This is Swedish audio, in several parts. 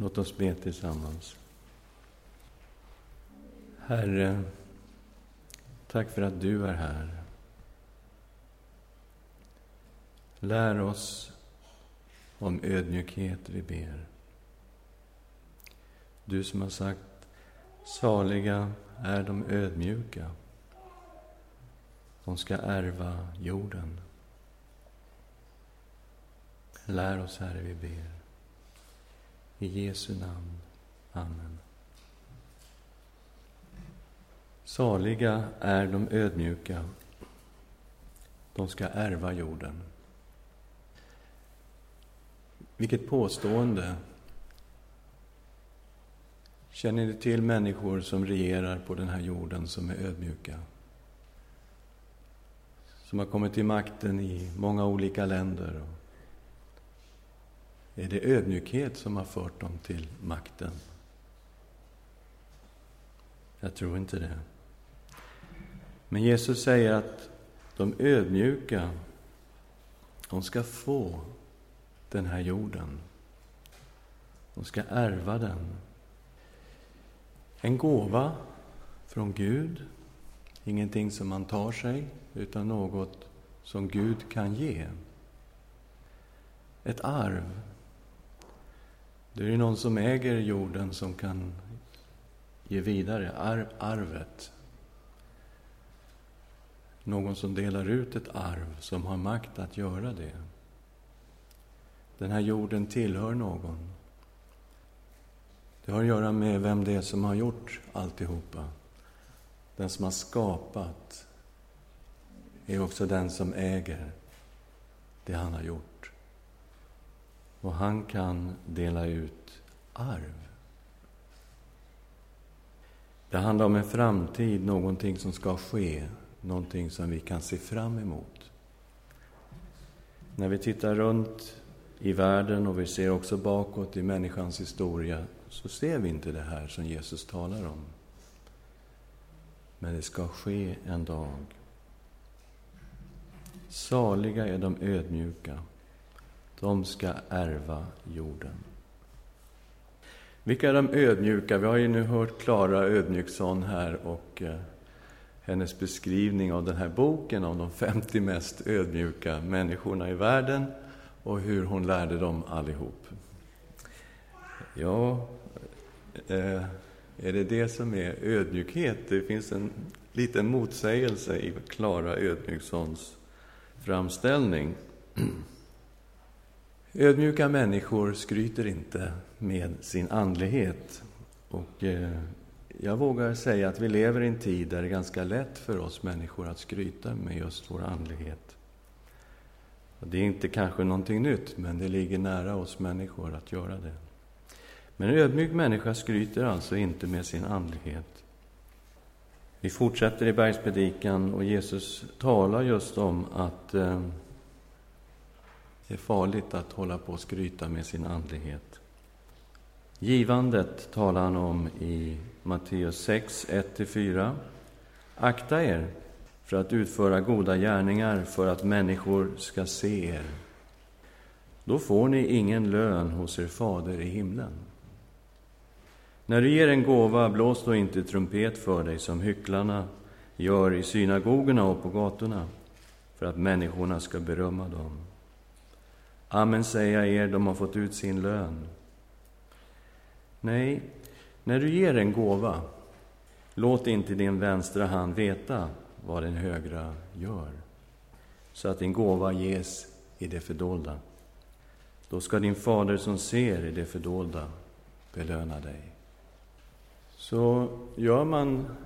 Låt oss be tillsammans. Herre, tack för att du är här. Lär oss om ödmjukhet, vi ber. Du som har sagt saliga är de ödmjuka. De ska ärva jorden. Lär oss, Herre, vi ber. I Jesu namn. Amen. Saliga är de ödmjuka. De ska ärva jorden. Vilket påstående! Känner ni till människor som regerar på den här jorden som är ödmjuka? Som har kommit till makten i många olika länder. Är det ödmjukhet som har fört dem till makten? Jag tror inte det. Men Jesus säger att de ödmjuka, de ska få den här jorden. De ska ärva den. En gåva från Gud, ingenting som man tar sig, utan något som Gud kan ge. Ett arv. Det är ju någon som äger jorden som kan ge vidare arv, arvet. Någon som delar ut ett arv, som har makt att göra det. Den här jorden tillhör någon. Det har att göra med vem det är som har gjort alltihopa. Den som har skapat är också den som äger det han har gjort. Och han kan dela ut arv. Det handlar om en framtid, någonting som ska ske, någonting som vi kan se fram emot. När vi tittar runt i världen och vi ser också bakåt i människans historia så ser vi inte det här som Jesus talar om. Men det ska ske en dag. Saliga är de ödmjuka. De ska ärva jorden. Vilka är de ödmjuka? Vi har ju nu hört Klara Ödmjuksson här och eh, hennes beskrivning av den här boken om de 50 mest ödmjuka människorna i världen och hur hon lärde dem allihop. Ja, eh, är det det som är ödmjukhet? Det finns en liten motsägelse i Klara Ödmjukssons framställning. Ödmjuka människor skryter inte med sin andlighet. Och eh, jag vågar säga att vi lever i en tid där det är ganska lätt för oss människor att skryta med just vår andlighet. Och det är inte kanske någonting nytt, men det ligger nära oss människor att göra det. Men en ödmjuk människa skryter alltså inte med sin andlighet. Vi fortsätter i bergspredikan och Jesus talar just om att eh, det är farligt att hålla på och skryta med sin andlighet. Givandet talar han om i Matteus 6, 1-4. Akta er för att utföra goda gärningar för att människor ska se er. Då får ni ingen lön hos er fader i himlen. När du ger en gåva, blås då inte trumpet för dig som hycklarna gör i synagogorna och på gatorna, för att människorna ska berömma dem. Amen säger jag er, de har fått ut sin lön. Nej, när du ger en gåva, låt inte din vänstra hand veta vad den högra gör, så att din gåva ges i det fördolda. Då ska din fader som ser i det fördolda belöna dig. Så gör man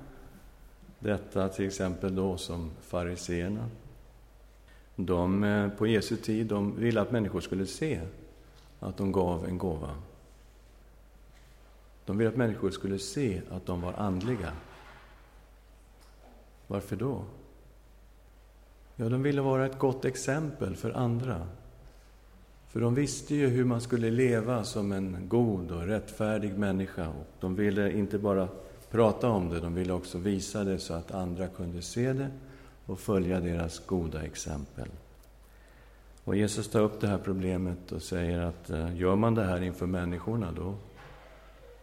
detta till exempel då som fariseerna. De eh, på Jesu tid de ville att människor skulle se att de gav en gåva. De ville att människor skulle se att de var andliga. Varför då? Ja, de ville vara ett gott exempel för andra. För de visste ju hur man skulle leva som en god och rättfärdig människa. Och de ville inte bara prata om det, de ville också visa det så att andra kunde se det och följa deras goda exempel. Och Jesus tar upp det här problemet och säger att eh, gör man det här inför människorna, då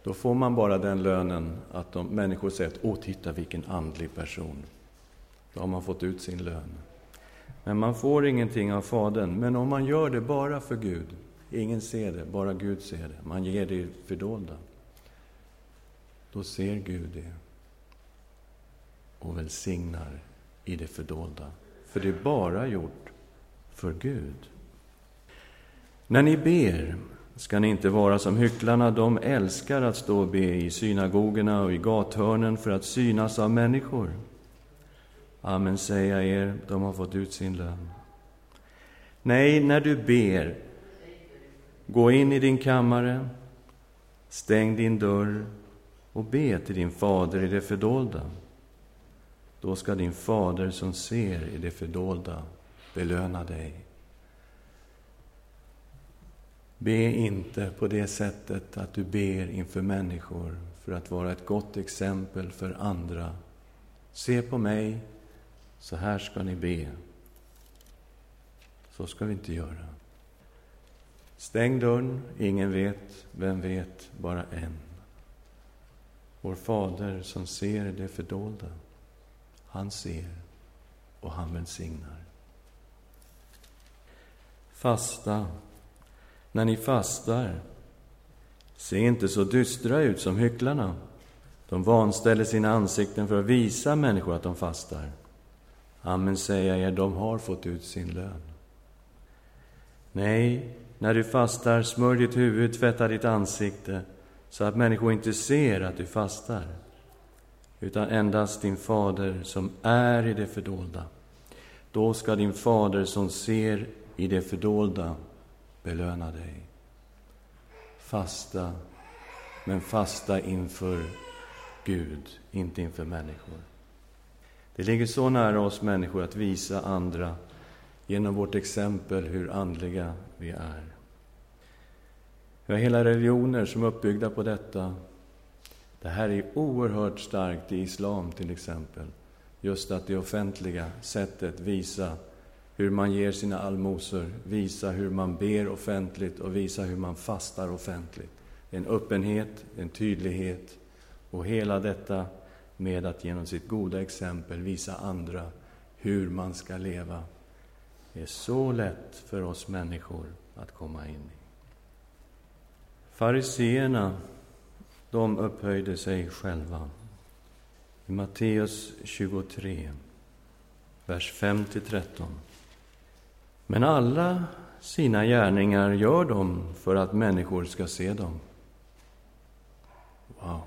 Då får man bara den lönen att de, människor säger att åh, titta vilken andlig person. Då har man fått ut sin lön. Men man får ingenting av Fadern. Men om man gör det bara för Gud, ingen ser det, bara Gud ser det, man ger det fördolda, då ser Gud det och välsignar i det fördolda. För det är bara gjort för Gud. När ni ber ska ni inte vara som hycklarna. De älskar att stå och be i synagogorna och i gathörnen för att synas av människor. Amen, säger jag er, de har fått ut sin lön. Nej, när du ber, gå in i din kammare, stäng din dörr och be till din fader i det fördolda. Då ska din fader som ser i det fördolda belöna dig. Be inte på det sättet att du ber inför människor för att vara ett gott exempel för andra. Se på mig, så här ska ni be. Så ska vi inte göra. Stäng dörren, ingen vet, vem vet, bara en. Vår Fader som ser det fördolda, han ser och han välsignar. Fasta. När ni fastar, se inte så dystra ut som hycklarna. De vanställer sina ansikten för att visa människor att de fastar. Amen säger jag er, de har fått ut sin lön. Nej, när du fastar, smörj ditt huvud, tvätta ditt ansikte så att människor inte ser att du fastar, utan endast din fader som är i det fördolda. Då ska din fader som ser i det fördolda belöna dig. Fasta, men fasta inför Gud, inte inför människor. Det ligger så nära oss människor att visa andra genom vårt exempel hur andliga vi är. Vi har hela religioner som är uppbyggda på detta. Det här är oerhört starkt i islam till exempel. Just att det offentliga sättet visa hur man ger sina allmosor, visa hur man ber offentligt och visa hur man fastar offentligt. En öppenhet, en tydlighet och hela detta med att genom sitt goda exempel visa andra hur man ska leva. Det är så lätt för oss människor att komma in i. Fariseerna, de upphöjde sig själva. I Matteus 23, vers 5-13. Men alla sina gärningar gör de för att människor ska se dem. Wow.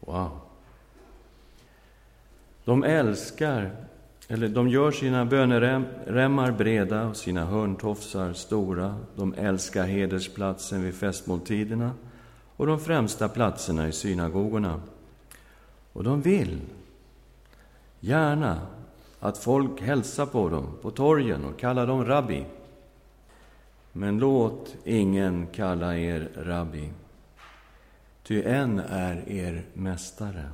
Wow. De älskar, eller de gör sina böneremmar breda och sina hörntofsar stora. De älskar hedersplatsen vid festmåltiderna och de främsta platserna i synagogorna. Och de vill gärna att folk hälsar på dem på torgen och kallar dem rabbi. Men låt ingen kalla er rabbi, ty en är er mästare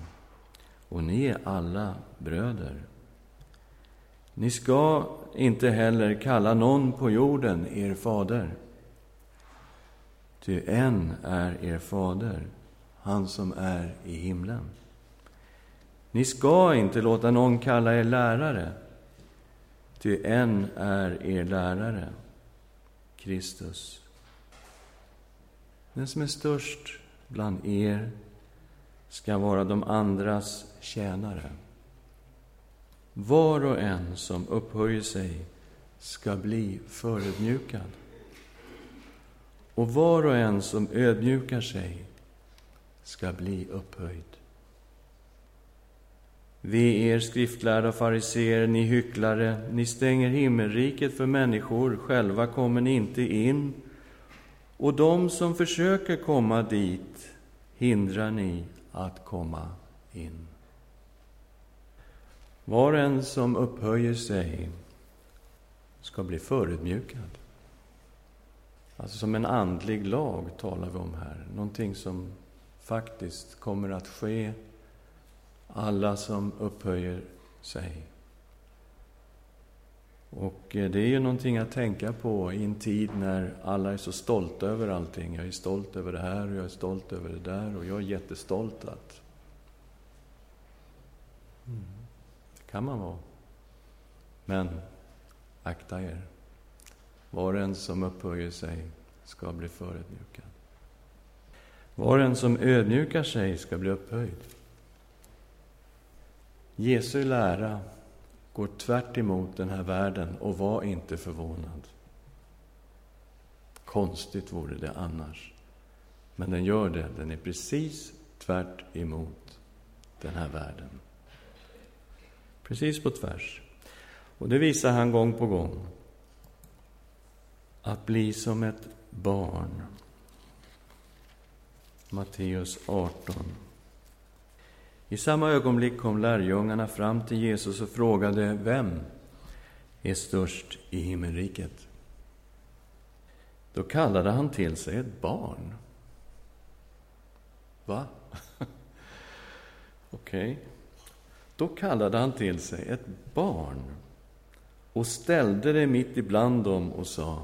och ni är alla bröder. Ni ska inte heller kalla någon på jorden er fader, ty en är er fader, han som är i himlen. Ni ska inte låta någon kalla er lärare, ty en är er lärare, Kristus. Den som är störst bland er ska vara de andras tjänare. Var och en som upphöjer sig ska bli förödmjukad. Och var och en som ödmjukar sig ska bli upphöjd. Ve er skriftlärda fariseer, ni hycklare, ni stänger himmelriket för människor, själva kommer ni inte in, och de som försöker komma dit hindrar ni att komma in. Var och en som upphöjer sig ska bli förödmjukad. Alltså som en andlig lag talar vi om här, någonting som faktiskt kommer att ske alla som upphöjer sig. Och eh, det är ju någonting att tänka på i en tid när alla är så stolta över allting. Jag är stolt över det här och jag är stolt över det där och jag är jättestolt att... Mm. Det kan man vara. Men akta er. Var och en som upphöjer sig ska bli förödmjukad. Var och en som ödmjukar sig ska bli upphöjd. Jesu lära går tvärt emot den här världen och var inte förvånad. Konstigt vore det annars. Men den gör det. Den är precis tvärt emot den här världen. Precis på tvärs. Och det visar han gång på gång. Att bli som ett barn. Matteus 18. I samma ögonblick kom lärjungarna fram till Jesus och frågade vem är störst i himmelriket. Då kallade han till sig ett barn. Va? Okej. Okay. Då kallade han till sig ett barn och ställde det mitt ibland dem och sa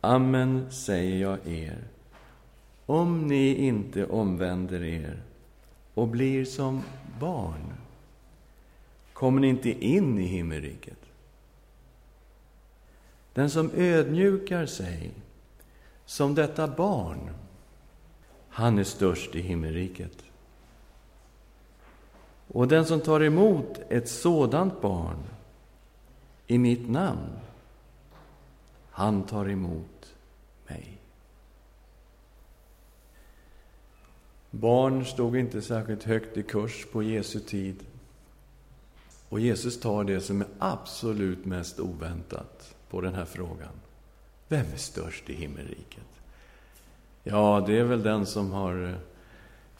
Amen säger jag er, om ni inte omvänder er och blir som barn kommer ni inte in i himmelriket. Den som ödmjukar sig som detta barn, han är störst i himmelriket. Och den som tar emot ett sådant barn i mitt namn, han tar emot mig. Barn stod inte särskilt högt i kurs på Jesu tid. Och Jesus tar det som är absolut mest oväntat på den här frågan. Vem är störst i himmelriket? Ja, det är väl den som har eh,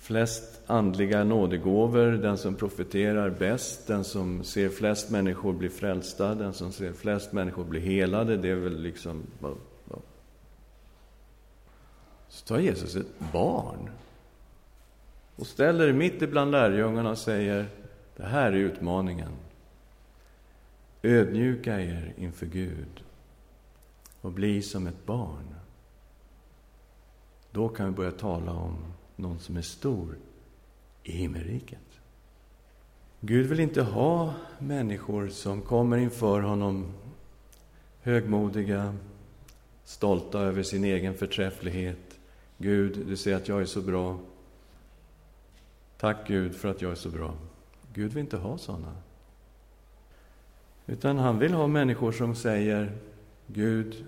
flest andliga nådegåvor, den som profeterar bäst, den som ser flest människor bli frälsta, den som ser flest människor bli helade. Det är väl liksom... Så tar Jesus ett barn och ställer det mitt ibland lärjungarna och säger det här är utmaningen. Ödmjuka er inför Gud och bli som ett barn. Då kan vi börja tala om någon som är stor i himmelriket. Gud vill inte ha människor som kommer inför honom högmodiga, stolta över sin egen förträfflighet. Gud, du ser att jag är så bra. Tack Gud för att jag är så bra. Gud vill inte ha sådana. Utan han vill ha människor som säger Gud,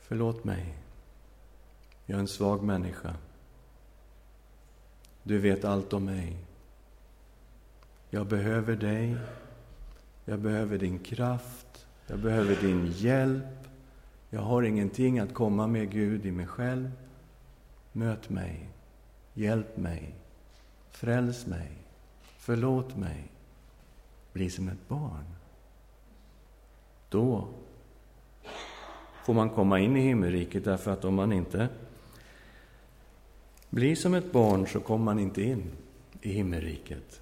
förlåt mig. Jag är en svag människa. Du vet allt om mig. Jag behöver dig. Jag behöver din kraft. Jag behöver din hjälp. Jag har ingenting att komma med, Gud, i mig själv. Möt mig. Hjälp mig. Fräls mig. Förlåt mig. Bli som ett barn. Då får man komma in i himmelriket, därför att om man inte blir som ett barn så kommer man inte in i himmelriket.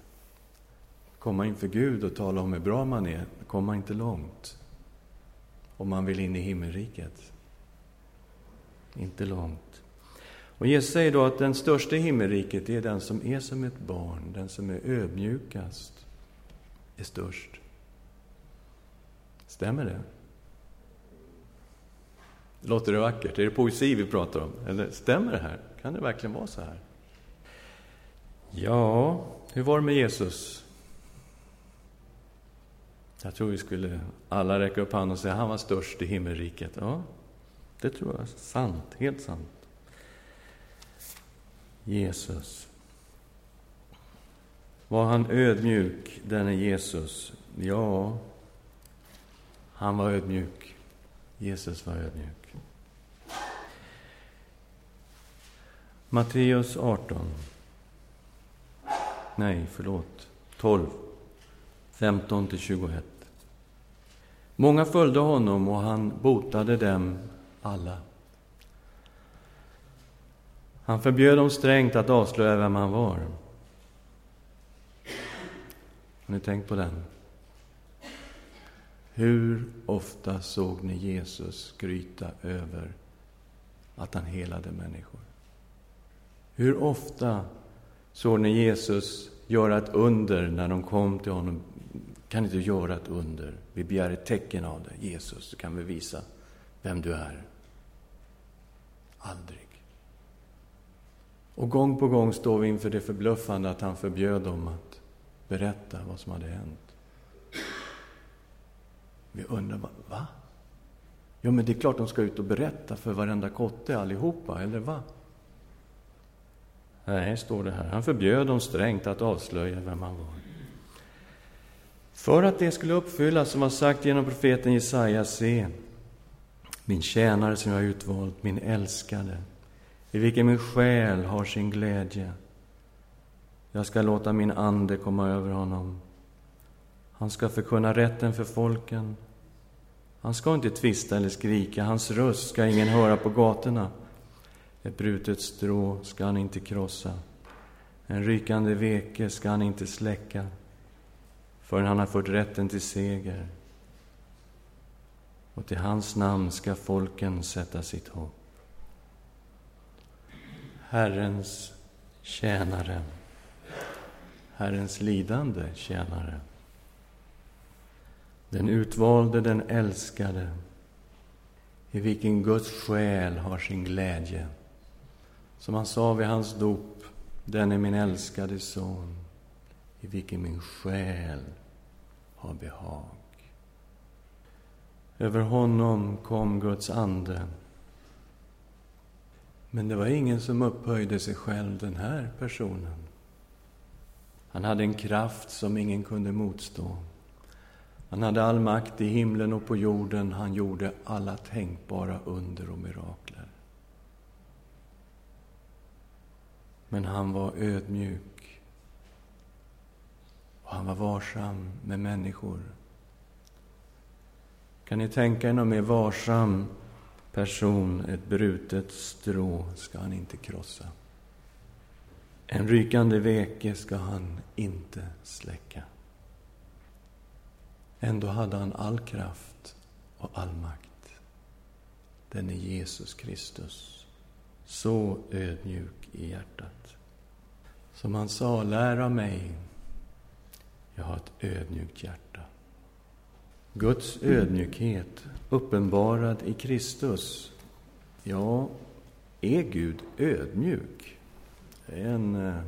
Komma inför Gud och tala om hur bra man är, kommer man inte långt. Om man vill in i himmelriket. Inte långt. Och Jesus säger då att den största i himmelriket är den som är som ett barn, den som är ödmjukast, är störst. Stämmer det? Låter det vackert? Är det poesi vi pratar om? Eller stämmer det här? Kan det verkligen vara så här? Ja, hur var det med Jesus? Jag tror vi skulle alla räcka upp handen och säga att han var störst i himmelriket. Ja, det tror jag är sant, helt sant. Jesus. Var han ödmjuk, denne Jesus? Ja, han var ödmjuk. Jesus var ödmjuk. Matteus 18. Nej, förlåt. 12. 15-21. Många följde honom och han botade dem alla. Han förbjöd dem strängt att avslöja vem han var. Har ni tänkt på den? Hur ofta såg ni Jesus skryta över att han helade människor? Hur ofta såg ni Jesus göra ett under när de kom till honom? Kan inte göra ett under? Vi begär ett tecken av dig, Jesus, så kan vi visa vem du är. Aldrig. Och gång på gång står vi inför det förbluffande att han förbjöd dem att berätta vad som hade hänt. Vi undrar, va? Ja, men det är klart de ska ut och berätta för varenda kotte allihopa, eller va? Nej, står det här. Han förbjöd dem strängt att avslöja vem han var. För att det skulle uppfyllas som var sagt genom profeten Jesaja, se, min tjänare som jag har utvalt, min älskade, i vilken min själ har sin glädje. Jag ska låta min ande komma över honom. Han ska förkunna rätten för folken. Han ska inte tvista eller skrika, hans röst ska ingen höra på gatorna. Ett brutet strå ska han inte krossa, en rykande veke ska han inte släcka förrän han har fört rätten till seger. Och till hans namn ska folken sätta sitt hopp. Herrens tjänare, Herrens lidande tjänare. Den utvalde, den älskade, i vilken Guds själ har sin glädje. Som han sa vid hans dop, den är min älskade son, i vilken min själ har behag. Över honom kom Guds ande. Men det var ingen som upphöjde sig själv, den här personen. Han hade en kraft som ingen kunde motstå. Han hade all makt i himlen och på jorden. Han gjorde alla tänkbara under och mirakler. Men han var ödmjuk. Och han var varsam med människor. Kan ni tänka er någon mer varsam person? Ett brutet strå ska han inte krossa. En rykande veke ska han inte släcka. Ändå hade han all kraft och all makt. Den är Jesus Kristus, så ödmjuk i hjärtat. Som han sa, lär av mig, jag har ett ödmjukt hjärta. Guds ödmjukhet uppenbarad i Kristus. Ja, är Gud ödmjuk? Det är en eh,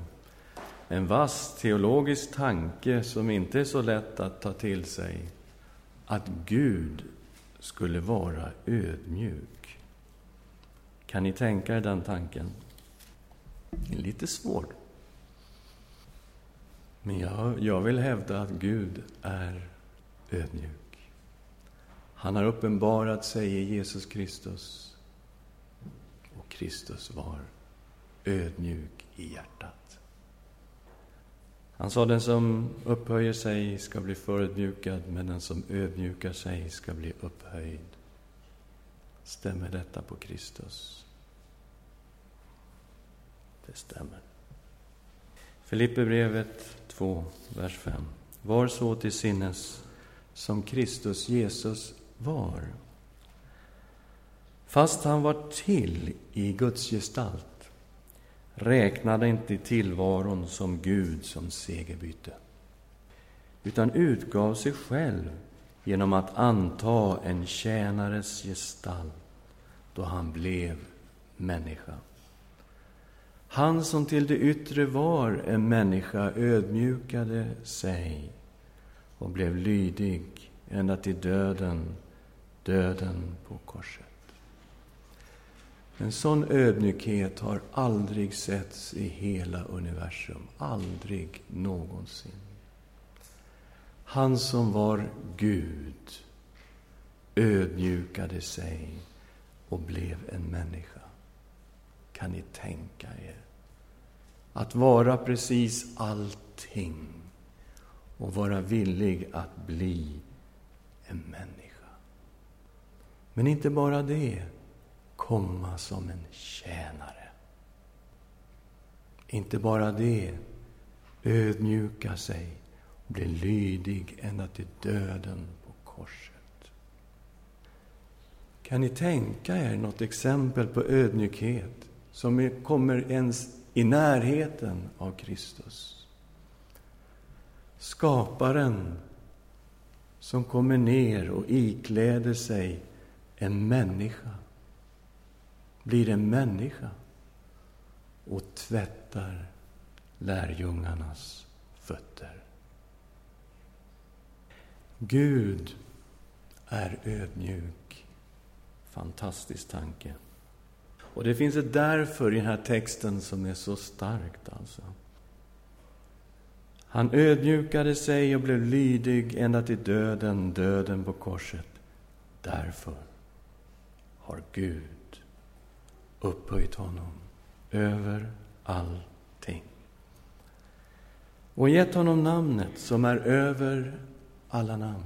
en vass teologisk tanke som inte är så lätt att ta till sig. Att Gud skulle vara ödmjuk. Kan ni tänka er den tanken? Det är lite svår. Men jag, jag vill hävda att Gud är ödmjuk. Han har uppenbarat sig i Jesus Kristus. Och Kristus var ödmjuk i hjärtat. Han sa, den som upphöjer sig ska bli förödmjukad, men den som ödmjukar sig ska bli upphöjd. Stämmer detta på Kristus? Det stämmer. Filipperbrevet 2, vers 5. Var så till sinnes som Kristus Jesus var. Fast han var till i Guds gestalt räknade inte tillvaron som Gud som segerbyte utan utgav sig själv genom att anta en tjänares gestalt då han blev människa. Han som till det yttre var en människa ödmjukade sig och blev lydig ända till döden, döden på korset. En sån ödmjukhet har aldrig setts i hela universum. Aldrig någonsin. Han som var Gud ödmjukade sig och blev en människa. Kan ni tänka er? Att vara precis allting och vara villig att bli en människa. Men inte bara det komma som en tjänare. Inte bara det, ödmjuka sig och bli lydig ända till döden på korset. Kan ni tänka er något exempel på ödmjukhet som kommer ens i närheten av Kristus? Skaparen som kommer ner och ikläder sig en människa, blir en människa och tvättar lärjungarnas fötter. Gud är ödmjuk. Fantastisk tanke. Och det finns ett därför i den här texten som är så starkt. alltså. Han ödmjukade sig och blev lydig ända till döden, döden på korset. Därför har Gud upphöjt honom över allting och gett honom namnet som är över alla namn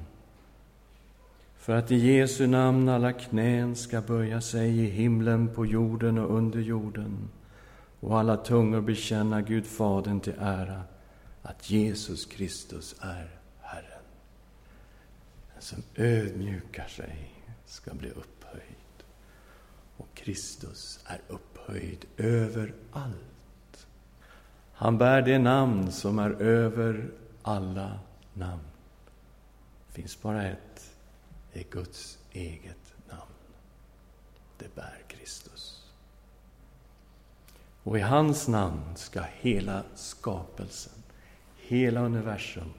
för att i Jesu namn alla knän ska böja sig i himlen, på jorden och under jorden och alla tungor bekänna Gud Fadern till ära att Jesus Kristus är Herren. Den som ödmjukar sig ska bli upphöjd och Kristus är upphöjd över allt. Han bär det namn som är över alla namn. Det finns bara ett är Guds eget namn. Det bär Kristus. Och i hans namn ska hela skapelsen, hela universum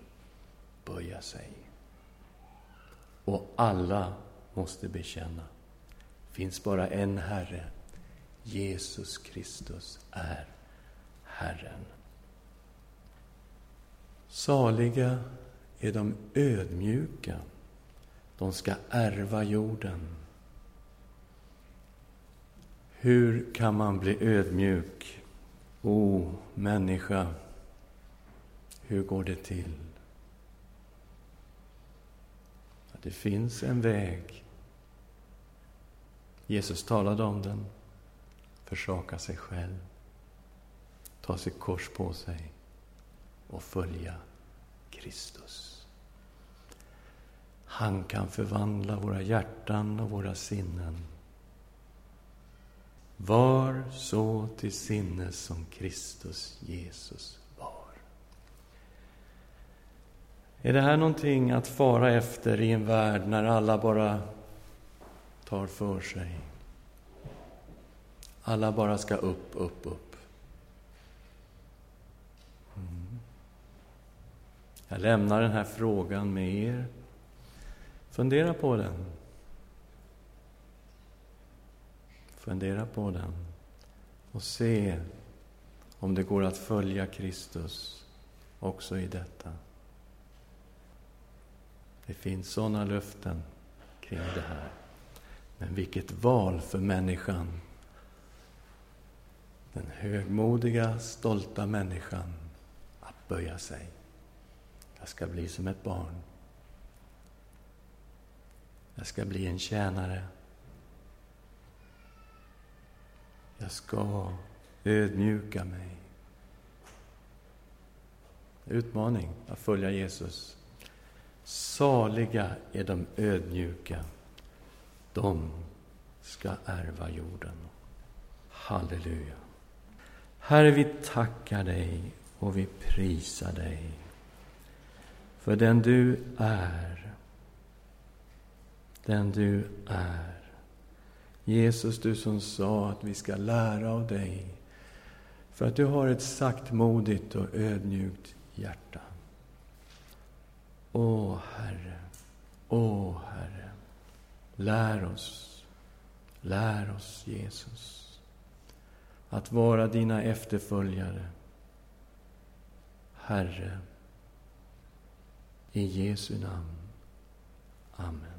böja sig. Och alla måste bekänna, det finns bara en Herre, Jesus Kristus är Herren. Saliga är de ödmjuka, de ska ärva jorden. Hur kan man bli ödmjuk? O, oh, människa, hur går det till? Det finns en väg. Jesus talade om den. Försaka sig själv, ta sitt kors på sig och följa Kristus. Han kan förvandla våra hjärtan och våra sinnen. Var så till sinnes som Kristus Jesus var. Är det här någonting att fara efter i en värld när alla bara tar för sig? Alla bara ska upp, upp, upp. Mm. Jag lämnar den här frågan med er. Fundera på den. Fundera på den och se om det går att följa Kristus också i detta. Det finns sådana löften kring det här. Men vilket val för människan. Den högmodiga, stolta människan att böja sig. Jag ska bli som ett barn. Jag ska bli en tjänare. Jag ska ödmjuka mig. Utmaning att följa Jesus. Saliga är de ödmjuka. De ska ärva jorden. Halleluja. Herre, vi tackar dig och vi prisar dig för den du är den du är. Jesus, du som sa att vi ska lära av dig för att du har ett saktmodigt och ödmjukt hjärta. Åh, Herre, åh, Herre, lär oss, lär oss, Jesus, att vara dina efterföljare. Herre, i Jesu namn. Amen.